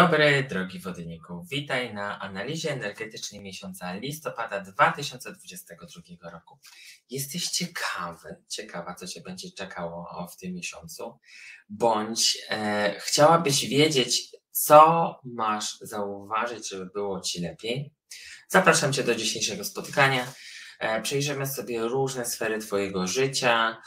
dobry, drogi wodniku. Witaj na analizie energetycznej miesiąca listopada 2022 roku. Jesteś ciekawy, ciekawa, co Cię będzie czekało w tym miesiącu, bądź e, chciałabyś wiedzieć, co masz zauważyć, żeby było Ci lepiej? Zapraszam Cię do dzisiejszego spotkania. E, przejrzymy sobie różne sfery Twojego życia,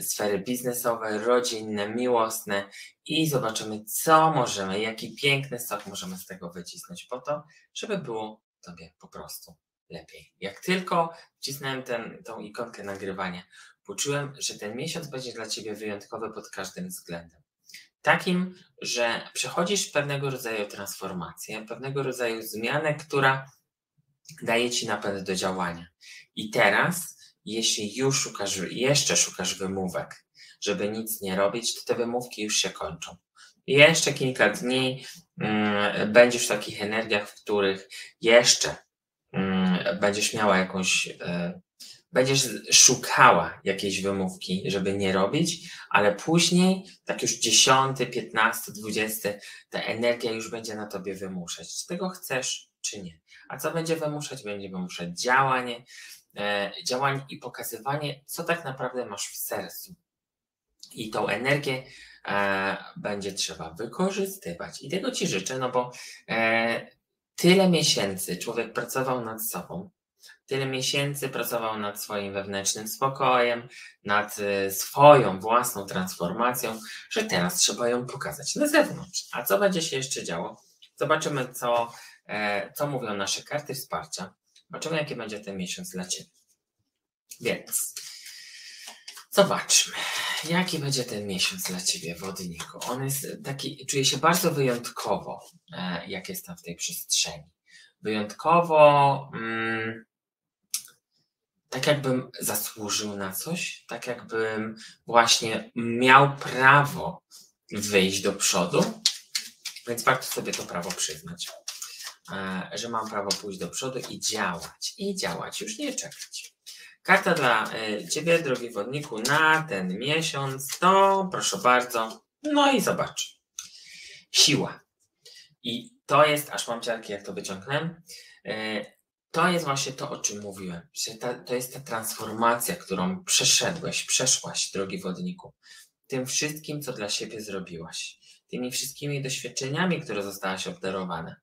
sfery biznesowe, rodzinne, miłosne i zobaczymy, co możemy, jaki piękny sok możemy z tego wycisnąć po to, żeby było Tobie po prostu lepiej. Jak tylko wcisnąłem ten, tą ikonkę nagrywania, poczułem, że ten miesiąc będzie dla Ciebie wyjątkowy pod każdym względem. Takim, że przechodzisz pewnego rodzaju transformację, pewnego rodzaju zmianę, która daje Ci napęd do działania. I teraz jeśli już szukasz, jeszcze szukasz wymówek, żeby nic nie robić, to te wymówki już się kończą. jeszcze kilka dni mm, będziesz w takich energiach, w których jeszcze mm, będziesz miała jakąś, y, będziesz szukała jakiejś wymówki, żeby nie robić, ale później, tak już 10, 15, 20, ta energia już będzie na tobie wymuszać. Czy tego chcesz, czy nie. A co będzie wymuszać? Będzie wymuszać działanie, E, działań i pokazywanie, co tak naprawdę masz w sercu. I tą energię e, będzie trzeba wykorzystywać. I tego Ci życzę, no bo e, tyle miesięcy człowiek pracował nad sobą, tyle miesięcy pracował nad swoim wewnętrznym spokojem, nad swoją własną transformacją, że teraz trzeba ją pokazać na zewnątrz. A co będzie się jeszcze działo? Zobaczymy, co, co mówią nasze karty wsparcia. Zobaczymy, jaki będzie ten miesiąc dla Ciebie. Więc zobaczmy, jaki będzie ten miesiąc dla Ciebie, wodniku. On jest taki, czuję się bardzo wyjątkowo, e, jak jestem w tej przestrzeni. Wyjątkowo, mm, tak jakbym zasłużył na coś, tak jakbym właśnie miał prawo wyjść do przodu, więc warto sobie to prawo przyznać. E, że mam prawo pójść do przodu i działać. I działać, już nie czekać. Karta dla e, Ciebie, drogi wodniku, na ten miesiąc to proszę bardzo. No i zobacz. Siła. I to jest, aż mam ciarki, jak to wyciągnę. E, to jest właśnie to, o czym mówiłem, to jest ta transformacja, którą przeszedłeś, przeszłaś, drogi wodniku. Tym wszystkim, co dla siebie zrobiłaś. Tymi wszystkimi doświadczeniami, które zostałaś obdarowane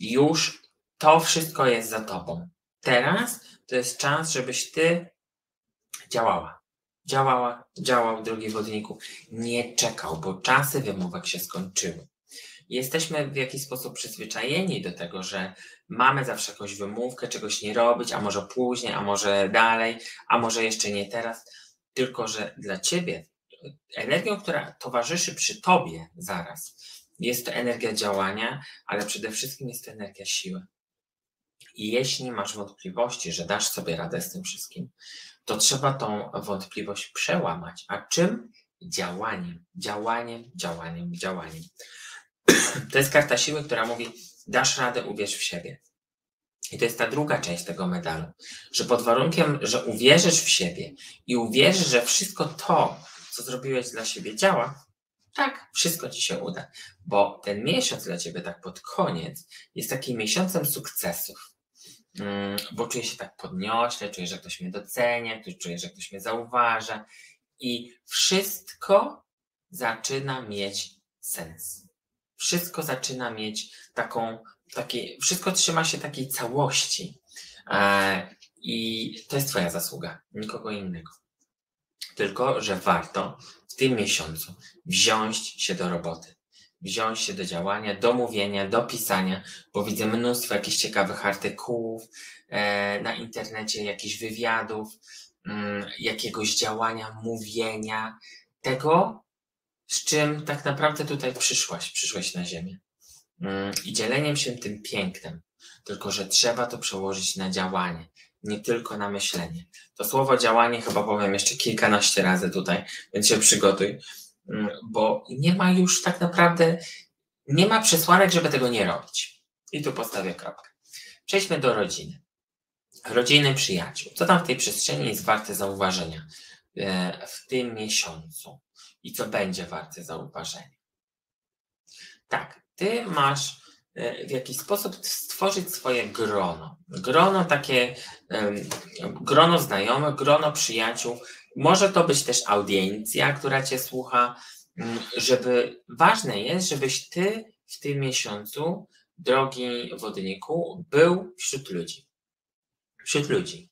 już to wszystko jest za tobą. Teraz to jest czas, żebyś ty działała. Działała, działał, drogi wodniku. Nie czekał, bo czasy wymówek się skończyły. Jesteśmy w jakiś sposób przyzwyczajeni do tego, że mamy zawsze jakąś wymówkę, czegoś nie robić, a może później, a może dalej, a może jeszcze nie teraz. Tylko, że dla ciebie energią, która towarzyszy przy tobie zaraz, jest to energia działania, ale przede wszystkim jest to energia siły. I jeśli masz wątpliwości, że dasz sobie radę z tym wszystkim, to trzeba tą wątpliwość przełamać. A czym? Działaniem, działaniem, działaniem, działaniem. To jest karta siły, która mówi: dasz radę, uwierz w siebie. I to jest ta druga część tego medalu, że pod warunkiem, że uwierzysz w siebie i uwierzysz, że wszystko to, co zrobiłeś dla siebie, działa, tak, wszystko ci się uda, bo ten miesiąc dla ciebie, tak pod koniec, jest takim miesiącem sukcesów. Mm, bo czuję się tak podniośle, czuję, że ktoś mnie docenia, czuję, że ktoś mnie zauważa i wszystko zaczyna mieć sens. Wszystko zaczyna mieć taką, takie, wszystko trzyma się takiej całości. E, I to jest Twoja zasługa, nikogo innego. Tylko, że warto tym miesiącu wziąć się do roboty, wziąć się do działania, do mówienia, do pisania, bo widzę mnóstwo jakichś ciekawych artykułów e, na internecie, jakichś wywiadów, mm, jakiegoś działania, mówienia, tego, z czym tak naprawdę tutaj przyszłaś, przyszłaś na Ziemię. Mm, I dzieleniem się tym pięknem, tylko że trzeba to przełożyć na działanie, nie tylko na myślenie. To słowo działanie chyba powiem jeszcze kilkanaście razy tutaj, więc się przygotuj, mm, bo nie ma już tak naprawdę, nie ma przesłanek, żeby tego nie robić. I tu postawię kropkę. Przejdźmy do rodziny. Rodziny przyjaciół. Co tam w tej przestrzeni jest warte zauważenia e, w tym miesiącu i co będzie warte zauważenia? Tak, ty masz w jakiś sposób stworzyć swoje grono. Grono takie, grono znajomych, grono przyjaciół. Może to być też audiencja, która cię słucha, mm, żeby ważne jest, żebyś ty w tym miesiącu, drogi wodniku, był wśród ludzi. Wśród ludzi.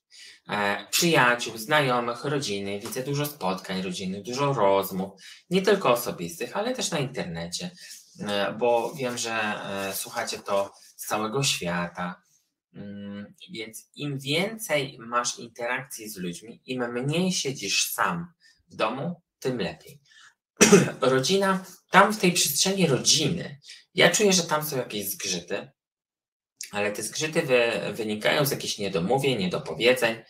E, przyjaciół, znajomych, rodziny. Widzę dużo spotkań rodzinnych, dużo rozmów, nie tylko osobistych, ale też na internecie, e, bo wiem, że e, słuchacie to z całego świata. Mm, więc im więcej masz interakcji z ludźmi, im mniej siedzisz sam w domu, tym lepiej. Rodzina, tam w tej przestrzeni rodziny, ja czuję, że tam są jakieś zgrzyty, ale te zgrzyty wy, wynikają z jakichś niedomówień, niedopowiedzeń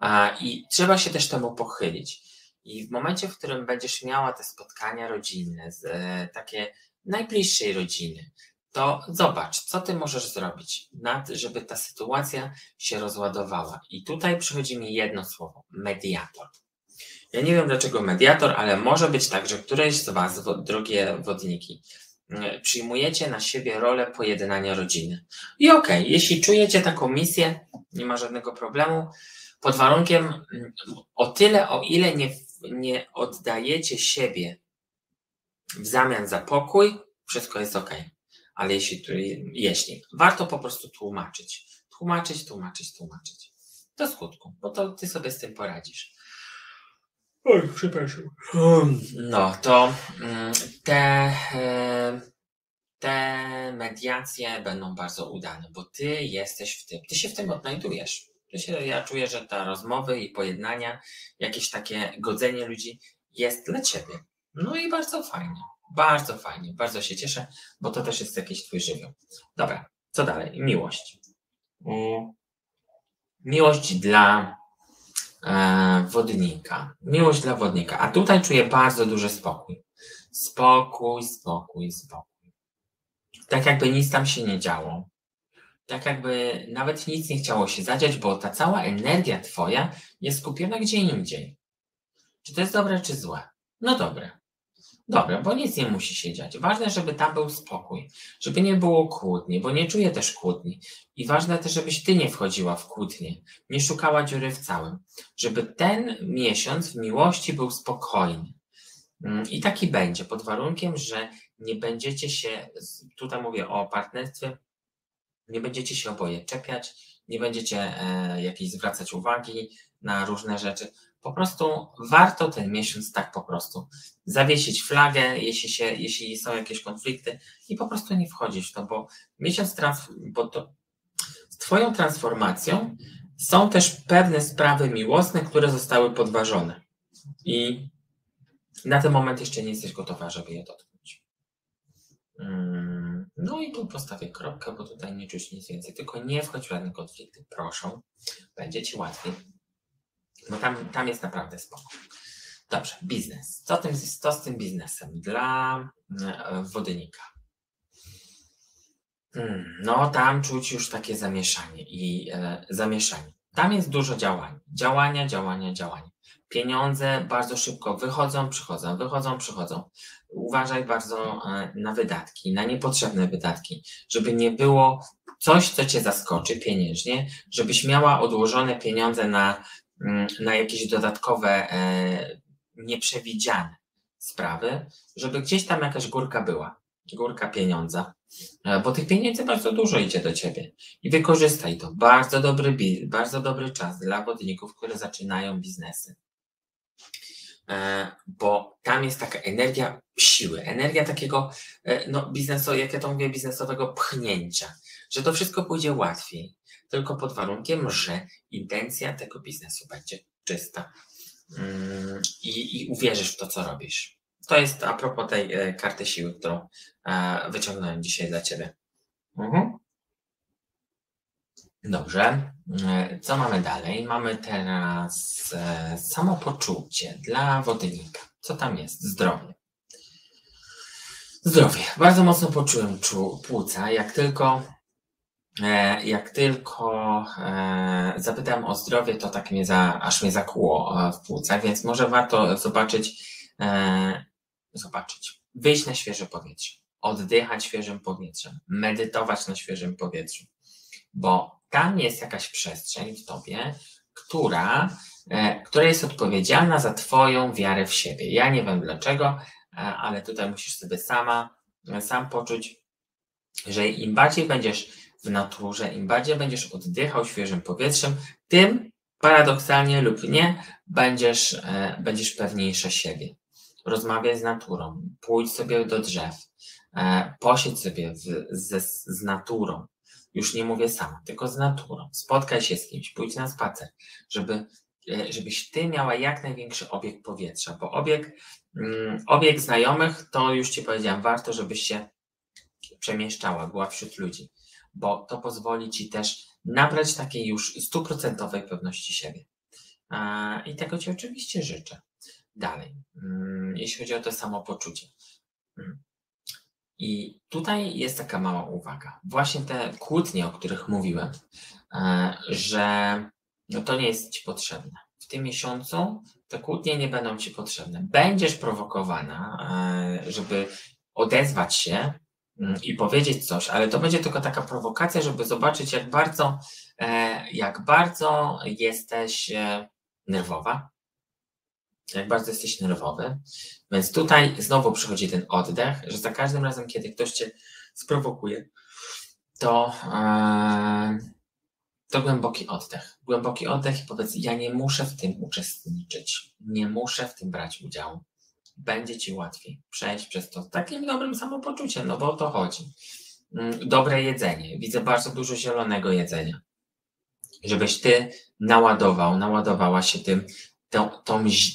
a, i trzeba się też temu pochylić. I w momencie, w którym będziesz miała te spotkania rodzinne, z, e, takie najbliższej rodziny, to zobacz, co ty możesz zrobić, żeby ta sytuacja się rozładowała. I tutaj przychodzi mi jedno słowo: mediator. Ja nie wiem dlaczego mediator, ale może być tak, że któreś z Was, drogie wodniki, E, przyjmujecie na siebie rolę pojednania rodziny. I okej, okay, jeśli czujecie taką misję, nie ma żadnego problemu, pod warunkiem mm, o tyle, o ile nie, nie oddajecie siebie w zamian za pokój, wszystko jest ok. Ale jeśli, jeśli, warto po prostu tłumaczyć. Tłumaczyć, tłumaczyć, tłumaczyć. Do skutku, bo to ty sobie z tym poradzisz. Oj, przepraszam. No, to mm, te, e, te mediacje będą bardzo udane, bo ty jesteś w tym, ty się w tym odnajdujesz. Ty się, ja czuję, że te rozmowy i pojednania, jakieś takie godzenie ludzi jest dla ciebie. No i bardzo fajnie, bardzo fajnie, bardzo się cieszę, bo to też jest jakiś twój żywioł. Dobra, co dalej? Miłość. Mm. Miłość dla E, wodnika. Miłość dla wodnika. A tutaj czuję bardzo duży spokój. Spokój, spokój, spokój. Tak jakby nic tam się nie działo. Tak jakby nawet nic nie chciało się zadziać, bo ta cała energia twoja jest skupiona gdzie indziej. Czy to jest dobre, czy złe? No dobre. Dobra, bo nic nie musi się dziać. Ważne, żeby tam był spokój, żeby nie było kłótni, bo nie czuję też kłótni. I ważne też, żebyś ty nie wchodziła w kłótnie, nie szukała dziury w całym. Żeby ten miesiąc w miłości był spokojny. Mm, I taki będzie, pod warunkiem, że nie będziecie się, tutaj mówię o partnerstwie, nie będziecie się oboje czepiać, nie będziecie e, jakiejś zwracać uwagi na różne rzeczy po prostu warto ten miesiąc tak po prostu zawiesić flagę, jeśli, się, jeśli są jakieś konflikty i po prostu nie wchodzić w to, bo miesiąc trans, bo to z Twoją transformacją są też pewne sprawy miłosne, które zostały podważone. I na ten moment jeszcze nie jesteś gotowa, żeby je dotknąć. Mm, no i tu postawię kropkę, bo tutaj nie czuć nic więcej. Tylko nie wchodź w żadne konflikty, proszę. Będzie Ci łatwiej. No tam, tam jest naprawdę spoko. Dobrze, biznes. Co, tym, co z tym biznesem dla e, wodnika? Hmm, no tam czuć już takie zamieszanie i e, zamieszanie. Tam jest dużo działań. Działania, działania, działania. Pieniądze bardzo szybko wychodzą, przychodzą, wychodzą, przychodzą. Uważaj bardzo e, na wydatki, na niepotrzebne wydatki, żeby nie było coś, co cię zaskoczy pieniężnie, żebyś miała odłożone pieniądze na na jakieś dodatkowe, e, nieprzewidziane sprawy, żeby gdzieś tam jakaś górka była, górka pieniądza, e, bo tych pieniędzy bardzo dużo idzie do ciebie i wykorzystaj to. Bardzo dobry, bardzo dobry czas dla wodników, które zaczynają biznesy. E, bo tam jest taka energia siły, energia takiego, no, biznesu, jak ja to mówię, biznesowego pchnięcia, że to wszystko pójdzie łatwiej, tylko pod warunkiem, że intencja tego biznesu będzie czysta mm, i, i uwierzysz w to, co robisz. To jest a propos tej e, karty siły, którą e, wyciągnąłem dzisiaj dla Ciebie. Mhm. Dobrze. E, co mamy dalej? Mamy teraz samopoczucie dla wodnika. Co tam jest? Zdrowie. Zdrowie. Bardzo mocno poczułem płuca. Jak tylko jak tylko e, zapytałem o zdrowie, to tak mnie za, aż mnie zakuło e, w płucach, więc może warto zobaczyć, zobaczyć, wyjść na świeże powietrze, oddychać świeżym powietrzem, medytować na świeżym powietrzu, bo tam jest jakaś przestrzeń w tobie, która, e, która jest odpowiedzialna za Twoją wiarę w siebie. Ja nie wiem dlaczego, e, ale tutaj musisz sobie sama, e, sam poczuć, że im bardziej będziesz w naturze, im bardziej będziesz oddychał świeżym powietrzem, tym paradoksalnie lub nie, będziesz, będziesz pewniejsza siebie. Rozmawiaj z naturą, pójdź sobie do drzew, posiedź sobie w, z, z naturą, już nie mówię sama, tylko z naturą. Spotkaj się z kimś, pójdź na spacer, żeby, e, żebyś ty miała jak największy obieg powietrza, bo obieg, mm, obieg znajomych to już ci powiedziałam, warto, żebyś się przemieszczała, była wśród ludzi, bo to pozwoli ci też nabrać takiej już stuprocentowej pewności siebie. I tego ci oczywiście życzę. Dalej, mm, jeśli chodzi o to samopoczucie. Mm. I tutaj jest taka mała uwaga. Właśnie te kłótnie, o których mówiłem, e, że no to nie jest Ci potrzebne. W tym miesiącu te kłótnie nie będą Ci potrzebne. Będziesz prowokowana, e, żeby odezwać się i powiedzieć coś, ale to będzie tylko taka prowokacja, żeby zobaczyć, jak bardzo, e, jak bardzo jesteś nerwowa, jak bardzo jesteś nerwowy. Więc tutaj znowu przychodzi ten oddech, że za każdym razem, kiedy ktoś cię sprowokuje, to, yy, to głęboki oddech. Głęboki oddech i powiedz, ja nie muszę w tym uczestniczyć, nie muszę w tym brać udziału. Będzie ci łatwiej przejść przez to z takim dobrym samopoczuciem, no bo o to chodzi. Mm, dobre jedzenie. Widzę bardzo dużo zielonego jedzenia. Żebyś ty naładował, naładowała się tym tą,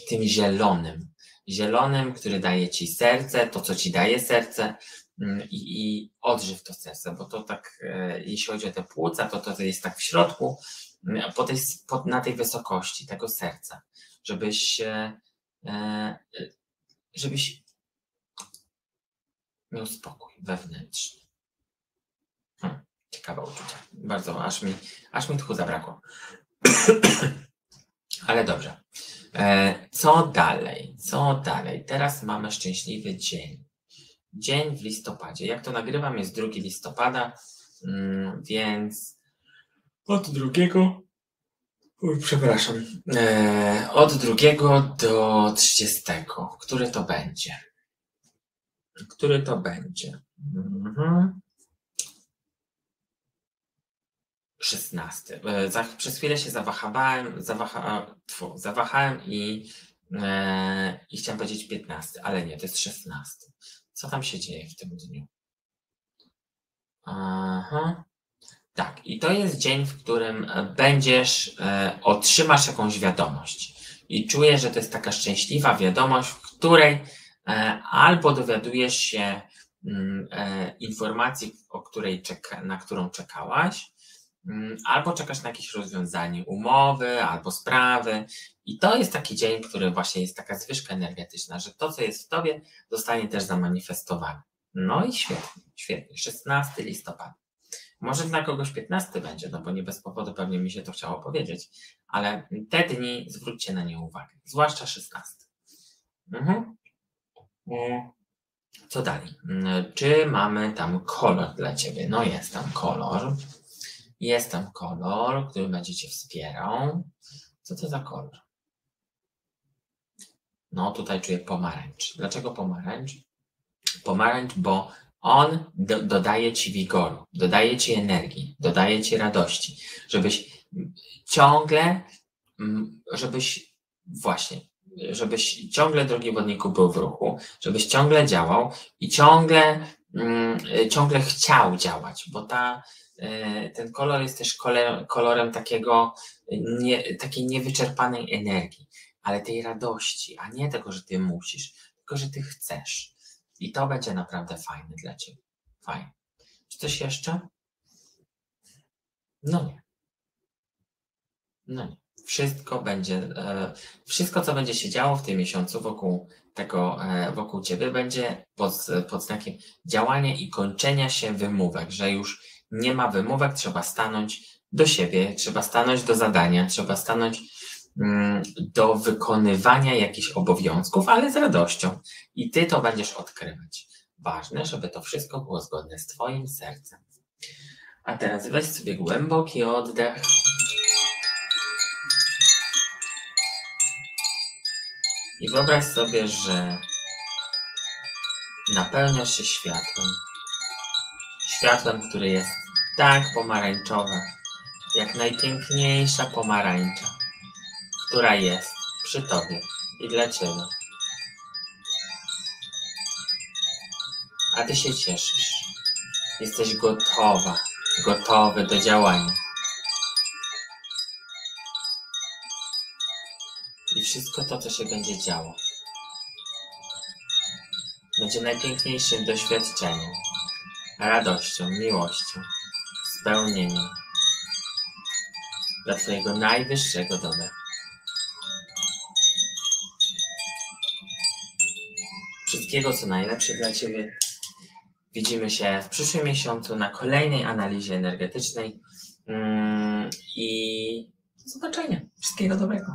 tym zielonym. Zielonym, który daje ci serce, to co ci daje serce mm, i, i odżyw to serce, bo to tak, e, jeśli chodzi o te płuca, to to jest tak w środku, mm, po tej, po, na tej wysokości tego serca, żebyś, e, żebyś miał spokój wewnętrzny. Hmm, ciekawe uczucie. Bardzo, aż mi, aż mi tchu zabrakło. Ale dobrze. E, co dalej? Co dalej? Teraz mamy szczęśliwy dzień. Dzień w listopadzie. Jak to nagrywam, jest 2 listopada, mm, więc od drugiego. Przepraszam. E, od drugiego do 30. Który to będzie? Który to będzie? Mhm. 16. E, przez chwilę się zawahałem, zawaha, tfu, zawahałem i, e, i chciałem powiedzieć 15, ale nie, to jest 16. Co tam się dzieje w tym dniu? Aha. Tak, i to jest dzień, w którym będziesz, e, otrzymasz jakąś wiadomość. I czuję, że to jest taka szczęśliwa wiadomość, w której e, albo dowiadujesz się mm, e, informacji, o której czeka, na którą czekałaś, Mm, albo czekasz na jakieś rozwiązanie umowy, albo sprawy. I to jest taki dzień, który właśnie jest taka zwyżka energetyczna, że to, co jest w tobie, zostanie też zamanifestowane. No i świetnie, świetnie. 16 listopada. Może dla kogoś 15 będzie, no bo nie bez powodu pewnie mi się to chciało powiedzieć, ale te dni zwróćcie na nie uwagę, zwłaszcza 16. Mhm. Co dalej? Mm, czy mamy tam kolor dla Ciebie? No jest tam kolor. Jest tam kolor, który będzie Cię wspierał. Co to za kolor? No, tutaj czuję pomarańcz. Dlaczego pomarańcz? Pomarańcz, bo on do, dodaje Ci wigoru, dodaje Ci energii, dodaje Ci radości, żebyś ciągle, mm, żebyś właśnie, żebyś ciągle, drogi wodniku, był w ruchu, żebyś ciągle działał i ciągle, mm, ciągle chciał działać, bo ta, E, ten kolor jest też kolorem takiego, nie, takiej niewyczerpanej energii, ale tej radości, a nie tego, że ty musisz, tylko że ty chcesz. I to będzie naprawdę fajne dla ciebie. Fajnie. Czy coś jeszcze? No nie. No nie. Wszystko będzie, e, wszystko co będzie się działo w tym miesiącu wokół tego, e, wokół ciebie będzie pod, pod znakiem działania i kończenia się wymówek, że już nie ma wymówek, trzeba stanąć do siebie, trzeba stanąć do zadania, trzeba stanąć do wykonywania jakichś obowiązków, ale z radością. I ty to będziesz odkrywać. ważne, żeby to wszystko było zgodne z Twoim sercem. A teraz weź sobie głęboki oddech. I wyobraź sobie, że napełniasz się światłem. Światłem, które jest tak pomarańczowe, jak najpiękniejsza pomarańcza, która jest przy Tobie i dla Ciebie. A Ty się cieszysz. Jesteś gotowa, gotowy do działania. I wszystko to, co się będzie działo, będzie najpiękniejszym doświadczeniem, radością, miłością, spełnieniem dla Twojego najwyższego dobra. Wszystkiego, co najlepsze dla Ciebie. Widzimy się w przyszłym miesiącu na kolejnej analizie energetycznej. Mm, I do zobaczenia. Wszystkiego dobrego.